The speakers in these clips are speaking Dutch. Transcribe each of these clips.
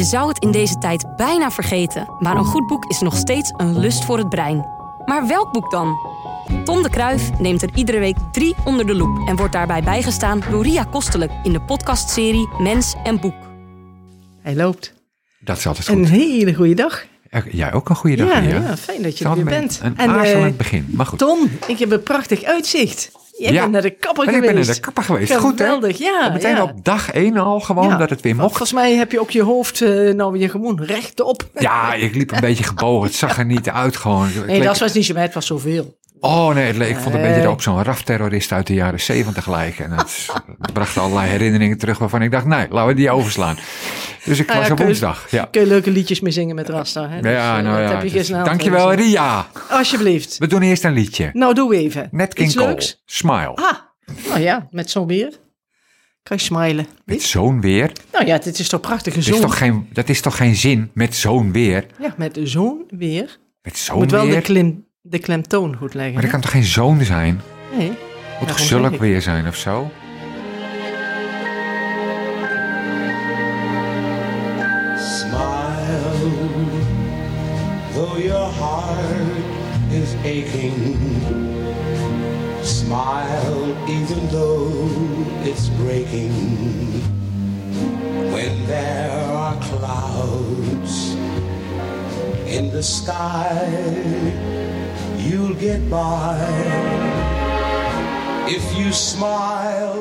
Je zou het in deze tijd bijna vergeten, maar een goed boek is nog steeds een lust voor het brein. Maar welk boek dan? Tom de Kruif neemt er iedere week drie onder de loep en wordt daarbij bijgestaan door Ria Kostelijk in de podcastserie Mens en Boek. Hij loopt. Dat is altijd Een goed. hele goede dag. Ja, Jij ook een goede dag, Ja, Ria. ja, fijn dat je er weer bent. Een En, aarzelend eh, begin, maar goed. Tom, ik heb een prachtig uitzicht. Jij Ja. bent naar de kapper En ik geweest. ben naar de kapper geweest. Goed, hè? Geweldig, ja. Meteen ja. op dag één al gewoon Ja. dat het weer mocht. Volgens mij heb je ook je hoofd eh, nou weer gewoon rechtop. Ja, ik liep een beetje gebogen. Het zag er niet uit gewoon. Nee, dat was niet zo, maar het was zoveel. Oh nee, het leek- ik vond het een beetje op zo'n rafterrorist uit de jaren zeventig lijken. En dat bracht allerlei herinneringen terug waarvan ik dacht, nee, laten we die overslaan. Dus ik Nou ja, was op je- woensdag. Ja, Kun je leuke liedjes mee zingen met Rasta. Hè? Dus, ja eh, nou dat ja. heb je dus dankjewel Ria. Alsjeblieft. We doen eerst een liedje. Nou, doe even. Net King Cole. Smile. Ah, nou ja, met zo'n weer. Kan je smilen. Met zo'n weer. Nou ja, dit is toch prachtige Dat is, zon. toch geen, dat is toch geen zin met zo'n weer? Ja, met zo'n weer. Met zo'n moet wel weer? de, klim, de klemtoon goed leggen. Maar dat kan toch geen zoon zijn? Nee. Zulk ik. weer zijn of zo? Smile, though your heart is aching. Smile, even though it's breaking. When there are clouds in the sky, you'll get by. If you smile.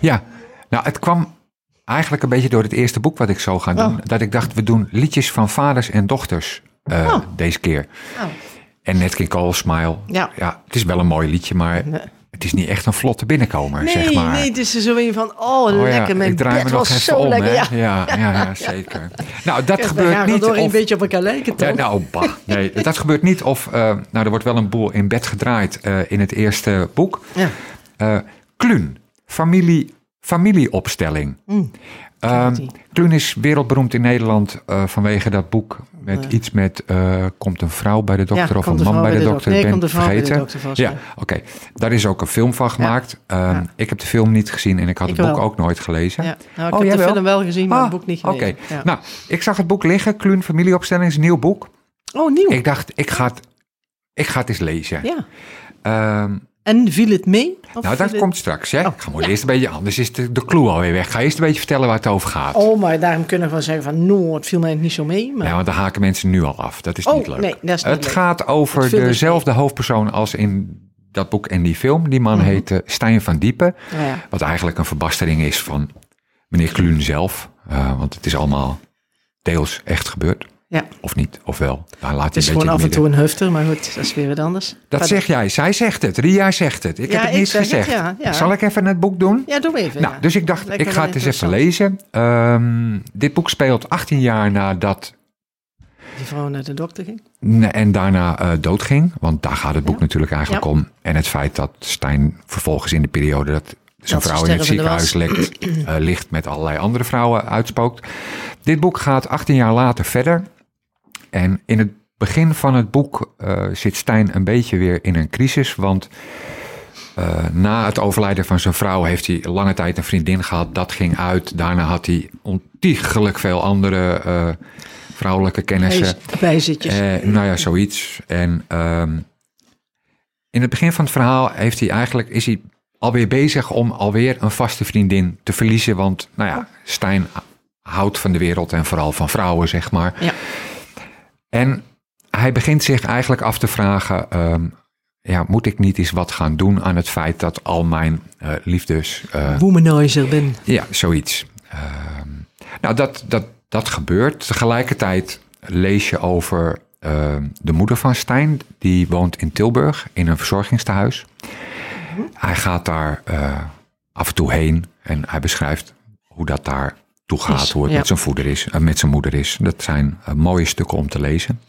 Ja, nou het kwam eigenlijk een beetje door het eerste boek wat ik zo ga doen. Oh. Dat ik dacht, we doen liedjes van vaders en dochters eh, Oh. deze keer. Oh. En Net King Cole, Smile. Ja. het is wel een mooi liedje, maar Nee. Het is niet echt een vlotte binnenkomer, Nee, zeg maar. nee, het is er zo een van, oh, Oh ja, lekker, mijn ik draai bed me nog was even zo om, lekker. Ja. Ja, ja, ja, zeker. Nou, dat gebeurt niet door een of... beetje op elkaar lijken, toch? Ja, nou, bah, nee, dat gebeurt niet of... eh, nou, er wordt wel een boel in bed gedraaid eh, in het eerste boek. Ja. Eh Kluun, familie, familieopstelling. Mm. Ehm. Kluun is wereldberoemd in Nederland vanwege dat boek met iets met eh, komt een vrouw bij de dokter Ja, of een man bij de dokter. Nee, Ik ben komt de vrouw bij de vergeten. dokter Ja, oké. Daar is ook een film van gemaakt. Ehm. Ik heb de film niet gezien en ik had Ik het boek wel. ook nooit gelezen. Ja. Nou, ik Oh, heb de wel? film wel gezien, maar Ah, het boek niet Oké, gelezen. Ja. nou, ik zag het boek liggen. Kluun familieopstelling is een nieuw boek. oh, nieuw. Ik dacht, ik ga het, ik ga het eens lezen. Ja. Ehm, En viel het mee? Nou, dat komt straks. Hè? Oh, ik ga maar eerst een beetje, anders is de, de clue alweer weg. Ga eerst een beetje vertellen waar het over gaat. Oh, maar daarom kunnen we wel zeggen van, no, het viel mij niet zo mee. Maar... Ja, want dan haken mensen nu al af. Dat is Oh, niet leuk. nee, dat is niet het leuk. gaat over Het dus dezelfde hoofdpersoon als in dat boek en die film. Die man heet eh, Stijn van Diepen. Ja. Wat eigenlijk een verbastering is van meneer Kluun zelf. Eh, want het is allemaal deels echt gebeurd. Ja, Of niet, of wel. Nou, laat het is gewoon af en toe een hufter, maar goed, dat is weer wat anders. Dat zeg jij. Zij zegt het. Ria zegt het. Ik Ja, heb het ik niet zeg het, gezegd. ja, ja. Zal ik even het boek doen? Ja, doe even. Nou, dus ik dacht, ik ga het eens even lezen. Ehm, dit boek speelt 18 jaar nadat Die vrouw naar de dokter ging. En daarna eh, doodging. Want daar gaat het boek natuurlijk eigenlijk om. En het feit dat Stijn vervolgens in de periode dat zijn vrouw in het ziekenhuis ligt, eh, ligt met allerlei andere vrouwen uitspookt. Dit boek gaat 18 jaar later verder. En in het begin van het boek eh, zit Stijn een beetje weer in een crisis. Want eh, na het overlijden van zijn vrouw heeft hij lange tijd een vriendin gehad. Dat ging uit. Daarna had hij ontiegelijk veel andere eh, vrouwelijke kennissen. Bij- Bijzitjes. Nou ja, zoiets. En ehm, in het begin van het verhaal heeft hij eigenlijk, is hij alweer bezig om alweer een vaste vriendin te verliezen. Want nou ja, Stijn houdt van de wereld en vooral van vrouwen, zeg maar. Ja. En hij begint zich eigenlijk af te vragen: ehm, ja, moet ik niet eens wat gaan doen aan het feit dat al mijn eh, liefdes. eh, Womanizer ben. ja, zoiets. Ehm, nou, dat, dat, dat gebeurt. Tegelijkertijd lees je over ehm, de moeder van Stijn. Die woont in Tilburg in een verzorgingstehuis. Hij gaat daar eh, af en toe heen en hij beschrijft hoe dat daar toe gaat. Hoe het ja. met, zijn voeder is, eh, met zijn moeder is. Dat zijn eh, mooie stukken om te lezen.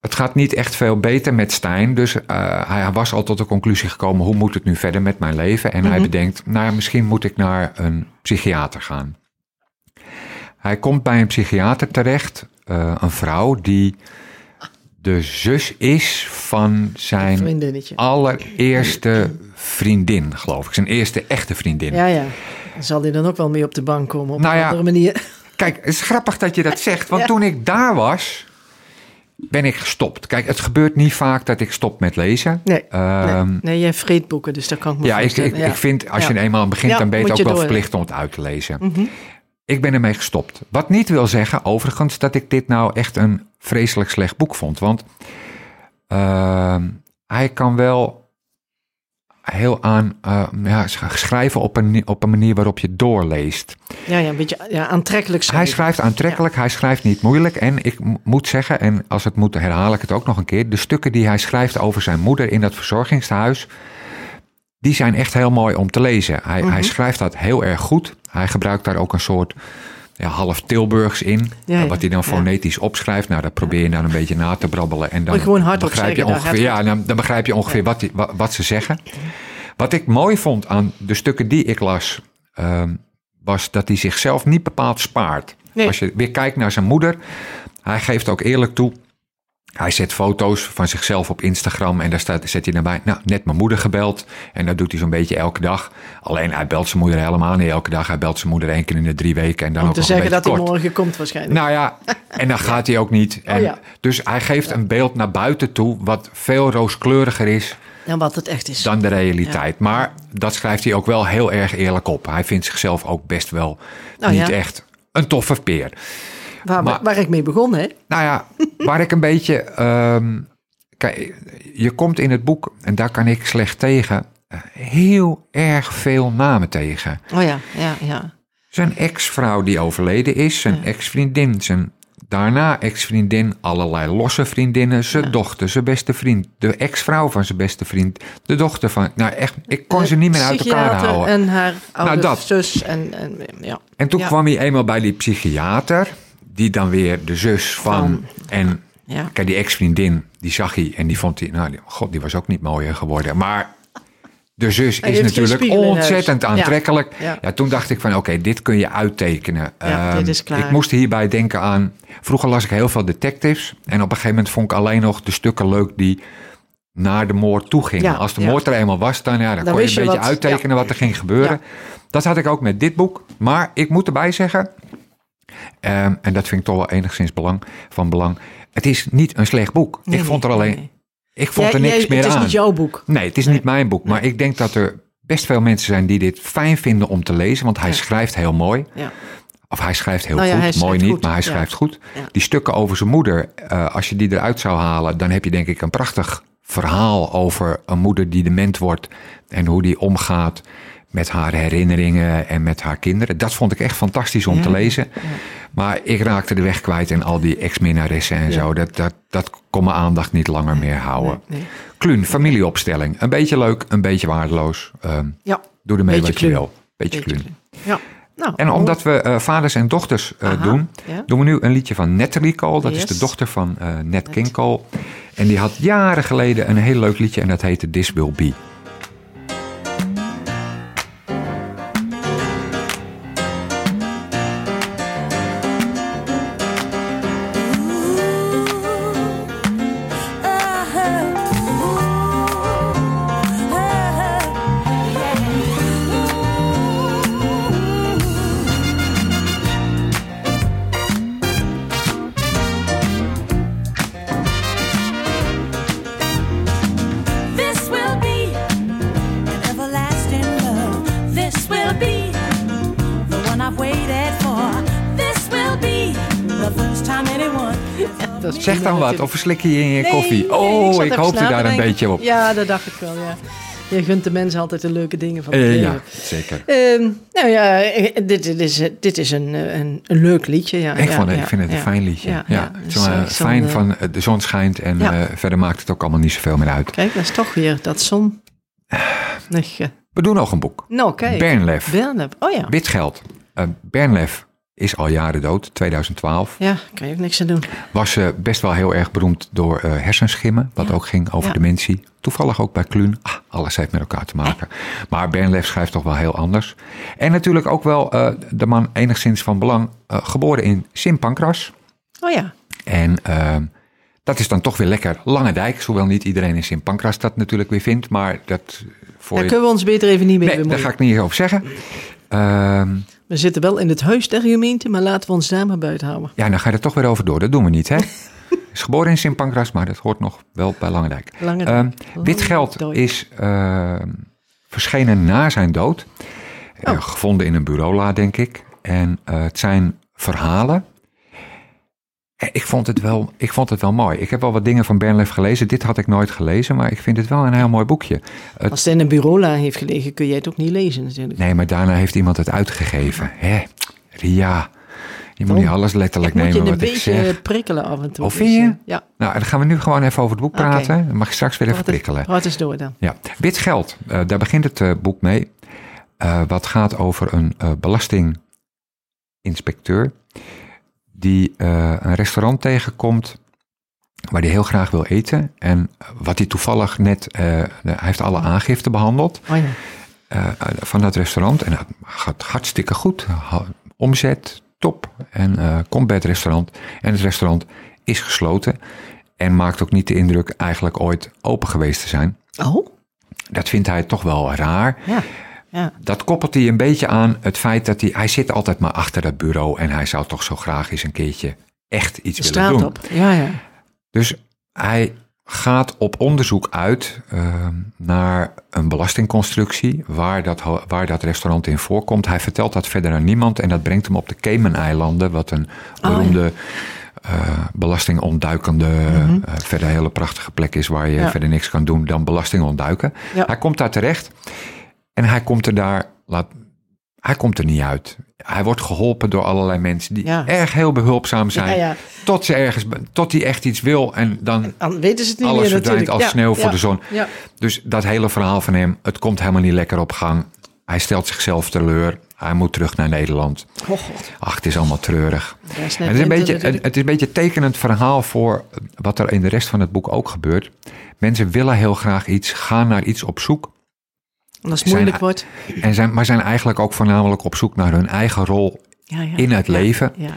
Het gaat niet echt veel beter met Stijn. Dus eh, hij was al tot de conclusie gekomen: hoe moet het nu verder met mijn leven? En hij bedenkt: nou misschien moet ik naar een psychiater gaan. Hij komt bij een psychiater terecht, een vrouw die de zus is van zijn allereerste vriendin, geloof ik. Zijn eerste echte vriendin. Ja, ja. Zal hij dan ook wel mee op de bank komen op Nou een ja, andere manier. Kijk, het is grappig dat je dat zegt. Want Ja. toen ik daar was, ben ik gestopt. Kijk, het gebeurt niet vaak dat ik stop met lezen. Nee, Ehm, nee, nee, jij vreet boeken, dus dat kan ik me Ja, ik, ik, ja. ik vind als je eenmaal begint, dan ben je het ook wel door. verplicht om het uit te lezen. Mhm. Ik ben ermee gestopt. Wat niet wil zeggen, overigens, dat ik dit nou echt een vreselijk slecht boek vond. Want ehm, hij kan wel heel aan eh, ja, schrijven op een, op een manier waarop je doorleest. Ja, ja, een beetje ja, aantrekkelijk Hij schrijven. schrijft aantrekkelijk, hij schrijft niet moeilijk. En ik moet zeggen, en als het moet herhaal ik het ook nog een keer. De stukken die hij schrijft over zijn moeder in dat verzorgingstehuis. Die zijn echt heel mooi om te lezen. Hij, Mhm. hij schrijft dat heel erg goed. Hij gebruikt daar ook een soort ja, half Tilburgs in. Ja, ja, wat hij dan fonetisch opschrijft. Nou, dat probeer je dan een beetje na te brabbelen. En dan gewoon hardop begrijp je ongeveer, ja, dan, dan begrijp je ongeveer wat, die, wat, wat ze zeggen. Wat ik mooi vond aan de stukken die ik las, ehm, was dat hij zichzelf niet bepaald spaart. Nee. Als je weer kijkt naar zijn moeder, hij geeft ook eerlijk toe. Hij zet foto's van zichzelf op Instagram en daar staat, zet hij daarbij, nou, net mijn moeder gebeld. En dat doet hij zo'n beetje elke dag. Alleen hij belt zijn moeder helemaal niet elke dag. Hij belt zijn moeder één keer in de drie weken en dan Om ook te zeggen dat hij morgen komt waarschijnlijk. Nou ja, en dan gaat hij ook niet. En Oh ja. Dus hij geeft een beeld naar buiten toe wat veel rooskleuriger is En wat het echt is. dan de realiteit. Maar dat schrijft hij ook wel heel erg eerlijk op. Hij vindt zichzelf ook best wel Nou niet ja. echt een toffe peer. Waar, maar- waar ik mee begon, hè? Nou ja, waar ik een beetje. ehm, kijk, je komt in het boek, en daar kan ik slecht tegen, eh, heel erg veel namen tegen. Oh ja, ja, ja. Zijn ex-vrouw die overleden is, zijn ex-vriendin, zijn daarna ex-vriendin, allerlei losse vriendinnen, zijn dochter, zijn beste vriend, de ex-vrouw van zijn beste vriend, de dochter van. Nou echt, ik kon ze niet meer uit elkaar houden. En, En haar oude dat. zus. En, en, ja. toen Ja. kwam hij eenmaal bij die psychiater, die dan weer de zus van. Van. En Ja. kijk, die ex-vriendin, die zag hij en die vond hij, nou, die- god, die was ook niet mooier geworden. Maar de zus is natuurlijk ontzettend aantrekkelijk. Ja. Ja. toen dacht ik van, oké, dit kun je uittekenen. Ja, Ehm, dit is klaar. Ik moest hierbij denken aan, vroeger las ik heel veel detectives. En op een gegeven moment vond ik alleen nog de stukken leuk die naar de moord toe gingen. Als de moord er eenmaal was, dan, ja, dan, Dan kon je een je beetje wat- uittekenen wat er ging gebeuren. Dat had ik ook met dit boek. Maar ik moet erbij zeggen, ehm, en dat vind ik toch wel enigszins belang, van belang. Het is niet een slecht boek. Nee, ik vond er alleen, nee. ik vond er niks meer Het is aan. niet jouw boek. Nee, het is niet mijn boek. Maar ik denk dat er best veel mensen zijn die dit fijn vinden om te lezen. Want hij Ja. schrijft heel mooi. Ja. Of hij schrijft heel Nou ja, goed. mooi niet, goed. maar hij schrijft goed. Die stukken over zijn moeder, eh, als je die eruit zou halen... dan heb je denk ik een prachtig verhaal over een moeder die dement wordt... en hoe die omgaat met haar herinneringen en met haar kinderen. Dat vond ik echt fantastisch om Ja, te lezen. ja. Maar ik raakte de weg kwijt en al die ex-minnaressen en zo. Dat, dat, dat kon mijn aandacht niet langer meer houden. Nee, nee. Kluun, familieopstelling. Een beetje leuk, een beetje waardeloos. Ehm, Ja. doe ermee Beetje wat je wil. Beetje, Beetje kluun. Ja. Nou, En omdat we eh, vaders en dochters eh, Aha, doen, ja. doen we nu een liedje van Natalie Cole. Dat is de dochter van eh Nat King Cole. En die had jaren geleden een heel leuk liedje en dat heette This Will Be. Dat Zeg dan wat, of verslik je je in je Nee, koffie? oh, ik even hoopte daar een beetje op. Ja, dat dacht ik wel, ja. Je gunt de mensen altijd de leuke dingen van het Eh, ja, zeker. Ehm, nou ja, eh, dit, dit is, dit is een, een, een leuk liedje. Ja, Ik, ja, vond, het- ja, ik vind het een fijn liedje. Ja, Dus, fijn van de zon schijnt en verder maakt het ook allemaal niet zoveel meer uit. Kijk, dat is toch weer dat zon. We doen nog een boek. Nou, kijk. Bernlef. Bernlef. Oh ja. Wit geld. Bernlef is al jaren dood, 2012. Ja, kan je ook niks aan doen. Was eh, best wel heel erg beroemd door eh, hersenschimmen, wat Ja. ook ging over Ja. dementie. Toevallig ook bij Kluun. Ah, alles heeft met elkaar te maken. Maar Bernlef schrijft toch wel heel anders. En natuurlijk ook wel eh, de man enigszins van belang, geboren in Sint Pancras. Oh ja. En ehm, dat is dan toch weer lekker Lange Dijk. Hoewel niet iedereen in Sint Pancras dat natuurlijk weer vindt. Maar dat voor Daar je... kunnen we ons beter even niet mee Nee, daar bemoeien. ga ik niet over zeggen. Ehm, We zitten wel in het huis der gemeente, maar laten we ons daar maar buiten houden. Ja, dan ga je er toch weer over door. Dat doen we niet, hè? is geboren in Sint Pancras, maar dat hoort nog wel bij Langendijk. Langendijk. Ehm, Wit geld is ehm, verschenen na zijn dood. Eh, Oh. gevonden in een bureaula, denk ik. En eh, het zijn verhalen. Eh, Ik vond, het wel, ik vond het wel mooi. Ik heb wel wat dingen van Bernlef gelezen. Dit had ik nooit gelezen, maar ik vind het wel een heel mooi boekje. Het- Als het in een bureaula heeft gelegen, kun jij het ook niet lezen natuurlijk. nee, maar daarna heeft iemand het uitgegeven. Hè? Ria, je moet niet alles letterlijk ik moet je nemen een wat beetje zeg. prikkelen af en toe. Oh, vind je? Dus, eh, ja, Nou, dan gaan we nu gewoon even over het boek praten. Dan mag je straks weer even prikkelen. praat eens door dan. Ja, wit geld. eh, daar begint het boek mee. Wat gaat over een belastinginspecteur die eh, een restaurant tegenkomt waar hij heel graag wil eten. En wat hij toevallig net, eh, hij heeft alle aangiften behandeld Oh ja. eh, van dat restaurant. En dat gaat hartstikke goed. Omzet, top. En komt bij het restaurant. En het restaurant is gesloten. En maakt ook niet de indruk eigenlijk ooit open geweest te zijn. Oh, Dat vindt hij toch wel raar. ja. Ja. Dat koppelt hij een beetje aan het feit dat hij... Hij zit altijd maar achter dat bureau en hij zou toch zo graag eens een keertje echt iets De willen doen. op. Ja, ja. Dus hij gaat op onderzoek uit eh, naar een belastingconstructie waar dat, waar dat restaurant in voorkomt. Hij vertelt dat verder aan niemand en dat brengt hem op de Cayman-eilanden, wat een beroemde eh, belastingontduikende, eh, verder een hele prachtige plek is waar je Ja. verder niks kan doen dan belasting ontduiken. Ja. Hij komt daar terecht en hij komt er daar, laat, hij komt er niet uit. Hij wordt geholpen door allerlei mensen die Ja. erg heel behulpzaam zijn. Ja, ja. Tot, ze ergens, tot hij echt iets wil en dan Dan weten ze het niet alles meer verdwijnt natuurlijk. als sneeuw voor de zon. Dus dat hele verhaal van hem, het komt helemaal niet lekker op gang. Hij stelt zichzelf teleur. Hij moet terug naar Nederland. Oh god. Ach, het is allemaal treurig. Is het, is een beetje, het is een beetje tekenend verhaal voor wat er in de rest van het boek ook gebeurt. Mensen willen heel graag iets, gaan naar iets op zoek. En als het zijn- moeilijk wordt. En zijn, maar zijn eigenlijk ook voornamelijk op zoek naar hun eigen rol Ja, ja. in het leven. Ja, ja.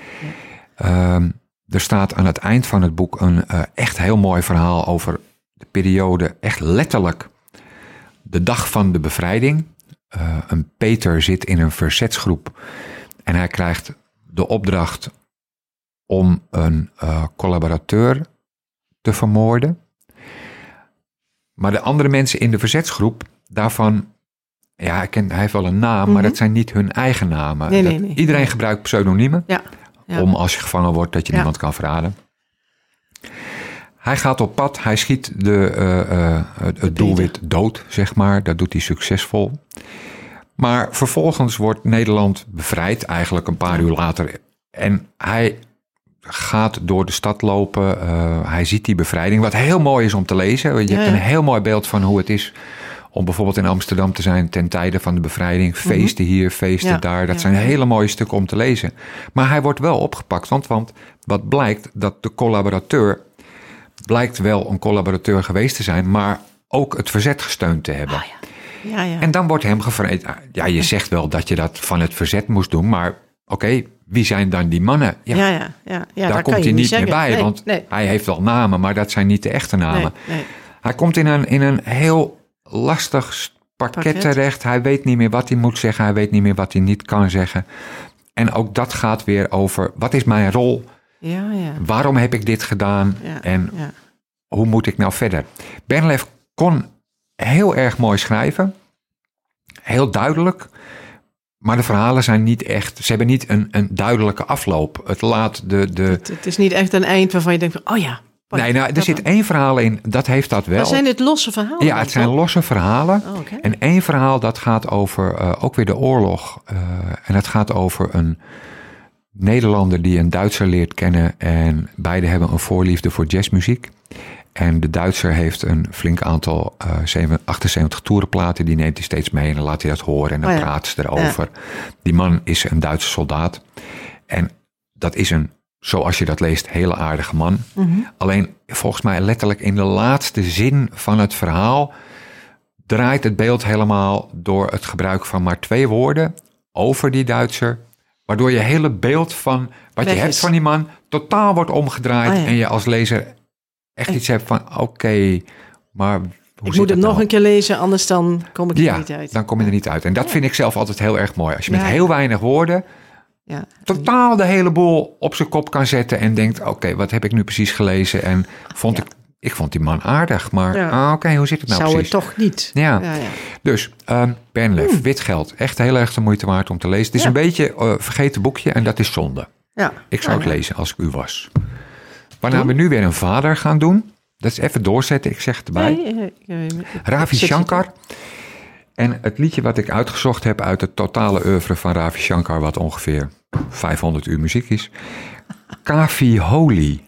Ehm, er staat aan het eind van het boek een eh, echt heel mooi verhaal over de periode, echt letterlijk de dag van de bevrijding. Eh, een Peter zit in een verzetsgroep en hij krijgt de opdracht om een eh, collaborateur te vermoorden. Maar de andere mensen in de verzetsgroep, daarvan, ja, hij, kent, hij heeft wel een naam, maar Mhm. dat zijn niet hun eigen namen. Nee, nee, nee. Iedereen gebruikt pseudoniemen Ja, ja. om als je gevangen wordt dat je Ja. niemand kan verraden. Hij gaat op pad, hij schiet de, eh, eh, het, het doelwit dood, zeg maar. Dat doet hij succesvol. Maar vervolgens wordt Nederland bevrijd, eigenlijk een paar uur later. En hij gaat door de stad lopen. eh, hij ziet die bevrijding, wat heel mooi is om te lezen. Je hebt een heel mooi beeld van hoe het is om bijvoorbeeld in Amsterdam te zijn ten tijde van de bevrijding. Feesten hier, feesten Ja, daar. Dat ja. zijn hele mooie stukken om te lezen. Maar hij wordt wel opgepakt, want, want wat blijkt, dat de collaborateur blijkt wel een collaborateur geweest te zijn, maar ook het verzet gesteund te hebben. Ja, ja. En dan wordt hem gevraagd, ja, je zegt wel dat je dat van het verzet moest doen, maar oké, wie zijn dan die mannen? Ja, ja, ja, ja, daar dat komt hij niet zeggen. meer bij, Nee, want nee, hij heeft wel namen, maar dat zijn niet de echte namen. nee. Hij komt in een, in een heel lastig parket, Parket. terecht. Hij weet niet meer wat hij moet zeggen. Hij weet niet meer wat hij niet kan zeggen. En ook dat gaat weer over, wat is mijn rol? Ja, ja. Waarom heb ik dit gedaan? ja, En hoe moet ik nou verder? Bernlef kon heel erg mooi schrijven. Heel duidelijk. Maar de verhalen zijn niet echt... Ze hebben niet een, een duidelijke afloop. Het laat de... de Het, het is niet echt een eind waarvan je denkt van, oh ja. Nee, nou, er zit één verhaal in. Dat heeft dat wel. Maar zijn dit losse verhalen? Ja, het zijn toch? losse verhalen. Oh. En één verhaal dat gaat over eh, ook weer de oorlog. Eh, en het gaat over een Nederlander die een Duitser leert kennen. En beide hebben een voorliefde voor jazzmuziek. En de Duitser heeft een flink aantal eh, zeven- 78 toerenplaten. Die neemt hij steeds mee en dan laat hij dat horen. En dan Oh ja. praat ze erover. Die man is een Duitse soldaat. En dat is een, zoals je dat leest, hele aardige man. Mhm. Alleen volgens mij letterlijk in de laatste zin van het verhaal draait het beeld helemaal door het gebruik van maar twee woorden over die Duitser. Waardoor je hele beeld van wat Weg je hebt is. van die man totaal wordt omgedraaid. Ja. En je als lezer echt iets hebt van oké, maar ik zit moet hem dat nog nou? een keer lezen, anders dan kom ik er Ja, niet uit. dan kom je er niet uit. En dat vind ik zelf altijd heel erg mooi. Als je met Ja. heel weinig woorden Ja. totaal de hele boel op zijn kop kan zetten en denkt: oké, wat heb ik nu precies gelezen? En vond Ja. ik, ik vond die man aardig, maar Ja. ah, oké, hoe zit het nou Zou precies? het toch niet? Ja. ja, ja. Dus um, Wit Geld, echt heel erg de moeite waard om te lezen. Het is een beetje eh, vergeten boekje en dat is zonde. ja. Ik zou het lezen als ik u was. Waarna we nu weer een vader gaan doen. Dat is even doorzetten, ik zeg het erbij. Nee, Ravi Shankar. En het liedje wat ik uitgezocht heb uit het totale oeuvre van Ravi Shankar, wat ongeveer 500 uur muziek is. Kavi Holy.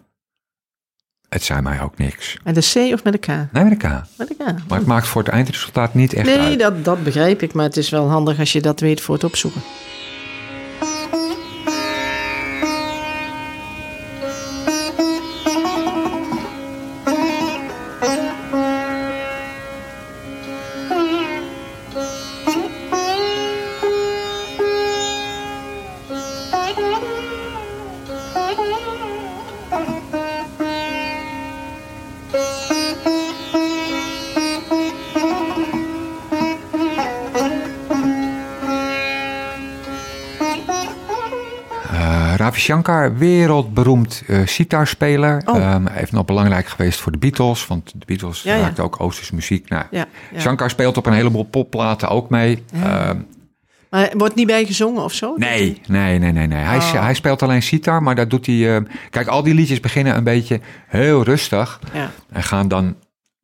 Het zei mij ook niks. Met een C of met een K? Nee, met een K. Met een K. Maar het maakt voor het eindresultaat niet echt Nee, uit. dat, dat begrijp ik, maar het is wel handig als je dat weet voor het opzoeken. Shankar, wereldberoemd eh sitarspeler. Oh. Ehm, hij heeft nog belangrijk geweest voor de Beatles. Want de Beatles Ja, ook Oosterse muziek. Nou, Ja. Shankar speelt op een heleboel popplaten ook mee. Ehm, Maar wordt niet bij gezongen of zo? Nee, nee, nee, nee. nee. Hij, Oh. hij speelt alleen sitar, maar dat doet hij... eh, kijk, al die liedjes beginnen een beetje heel rustig. Ja, En gaan dan...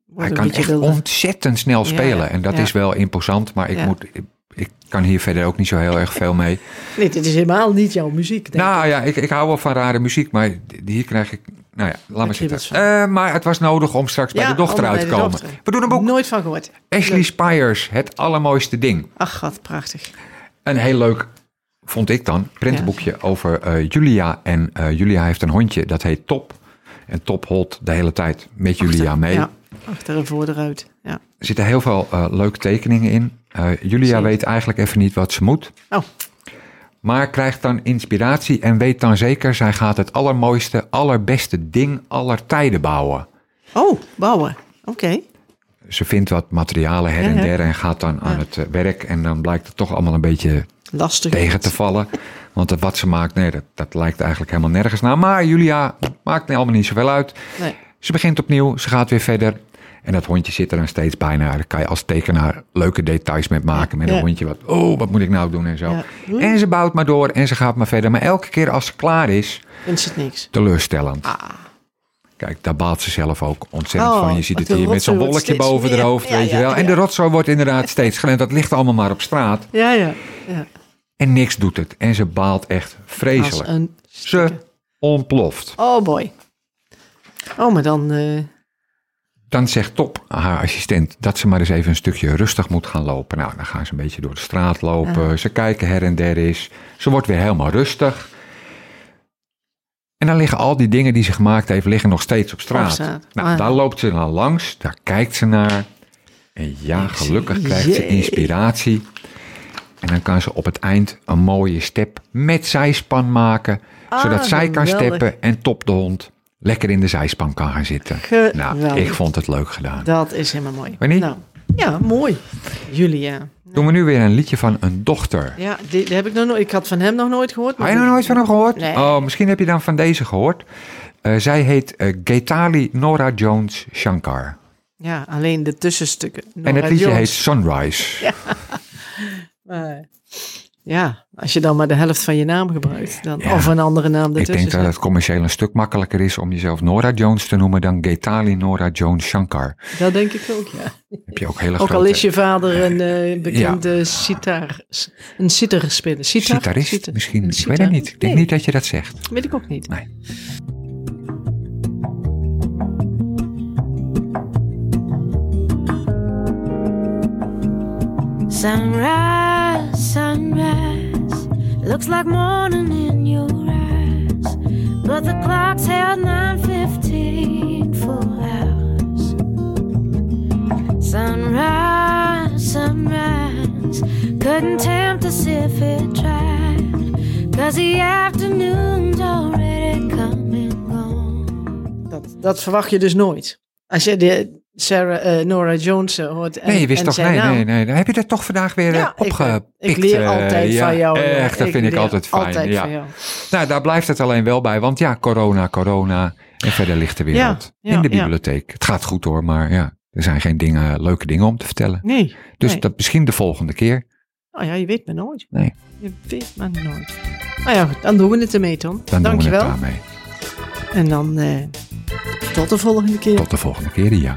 wordt hij kan echt wilder. ontzettend snel spelen. En dat is wel imposant, maar ik, moet, ik, ik kan hier verder ook niet zo heel erg veel mee. Nee, dit is helemaal niet jouw muziek, denk nou ik. ja, ik, ik hou wel van rare muziek, maar hier krijg ik... Nou ja, laat maar zitten. Eh, maar het was nodig om straks bij de dochter uit te komen. dochter. We doen een boek. Nooit van gehoord. Ashley Leuk. Spires, Het Allermooiste Ding. Ach, wat prachtig. Een heel leuk, vond ik dan, prentenboekje over eh, Julia. En eh, Julia heeft een hondje, dat heet Top. En Top holt de hele tijd met Julia mee. Ja, achter en voor eruit. Ja. Er zitten heel veel eh, leuke tekeningen in. Eh, Julia weet eigenlijk even niet wat ze moet. Oh, Maar krijgt dan inspiratie en weet dan zeker... zij gaat het allermooiste, allerbeste ding aller tijden bouwen. oh bouwen. Oké. Ze vindt wat materialen her en ja. der en gaat dan aan het eh, werk. En dan blijkt het toch allemaal een beetje Lastig. tegen te vallen. Want wat ze maakt, nee, dat, dat lijkt eigenlijk helemaal nergens naar. Maar Julia maakt allemaal niet zoveel uit. Nee. Ze begint opnieuw, ze gaat weer verder. En dat hondje zit er dan steeds bijna. Daar kan je als tekenaar leuke details met maken. Met Ja. een hondje wat, oh, wat moet ik nou doen en zo. Ja. En ze bouwt maar door en ze gaat maar verder. Maar elke keer als ze klaar is, Vindt ze het niks. teleurstellend. Kijk, daar baalt ze zelf ook ontzettend Oh, van. Je ziet het hier met zo'n wolkje boven haar hoofd, Ja, weet je wel. En de rotzooi wordt inderdaad steeds groter. Dat ligt allemaal maar op straat. Ja, ja. ja. En niks doet het. En ze baalt echt vreselijk. Ze ontploft. Oh boy. Oh, maar dan... eh, Dan zegt Top, haar assistent, dat ze maar eens even een stukje rustig moet gaan lopen. Nou, dan gaan ze een beetje door de straat lopen. Ze kijken her en der is. Ze wordt weer helemaal rustig. En dan liggen al die dingen die ze gemaakt heeft, liggen nog steeds op straat. Nou, Ah. daar loopt ze dan langs, daar kijkt ze naar. En ja, gelukkig krijgt ze inspiratie. En dan kan ze op het eind een mooie step met zijspan maken. Ah, zodat zij kan geweldig. steppen en Top de hond lekker in de zijspan kan gaan zitten. Nou, ik vond het leuk gedaan. dat is helemaal mooi. Wanneer? Nou, ja, mooi. Julia. Doen we nu weer een liedje van een dochter. Ja, die, die heb ik nog nooit... Ik had van hem nog nooit gehoord. maar Heb je nog nooit van hem gehoord? Nee. Oh, misschien heb je dan van deze gehoord. Eh, zij heet Gaetali Nora Jones Shankar. Ja, alleen de tussenstukken. en het liedje Jones. heet Sunrise. Maar, ja, als je dan maar de helft van je naam gebruikt. Dan, Ja. Of een andere naam Ik ertussen. denk dat het commercieel een stuk makkelijker is om jezelf Nora Jones te noemen dan Gaetali Nora Jones Shankar. Dat denk ik ook, ja. Heb je ook hele Ook al is je vader een eh, bekende sitar, een sitar-speler. Sitar? sitarist Sitar- misschien. Ik weet het niet. Ik denk Nee, niet dat je dat zegt. Weet ik ook niet. Nee. Sunrise, sunrise, looks like morning in your eyes, but the clock's held 9:15 full hours. Sunrise, sunrise, couldn't tempt us if it tried, cause the afternoon's already come and gone. Dat, dat verwacht je dus nooit. Als je de, Sarah, eh, Nora Jones hoort. En, Nee, je wist toch? Nee, naam. nee, nee. Dan heb je dat toch vandaag weer eh, Ja, ik, eh, opgepikt. ik leer eh, altijd ja, van jou. Echt, dat vind ik leer altijd fijn. Altijd ja. van jou. Nou, daar blijft het alleen wel bij, want ja, corona, corona. En verder ligt de wereld in de bibliotheek. Het gaat goed hoor, maar ja, er zijn geen dingen, leuke dingen om te vertellen. Nee. Dus nee. dat misschien de volgende keer. Nou ja, je weet maar nooit. Nee. Je weet maar nooit. Nou ja, dan doen we het ermee, Tom. Dan Dankjewel. doen we het daarmee. En dan eh, tot de volgende keer. Tot de volgende keer, ja.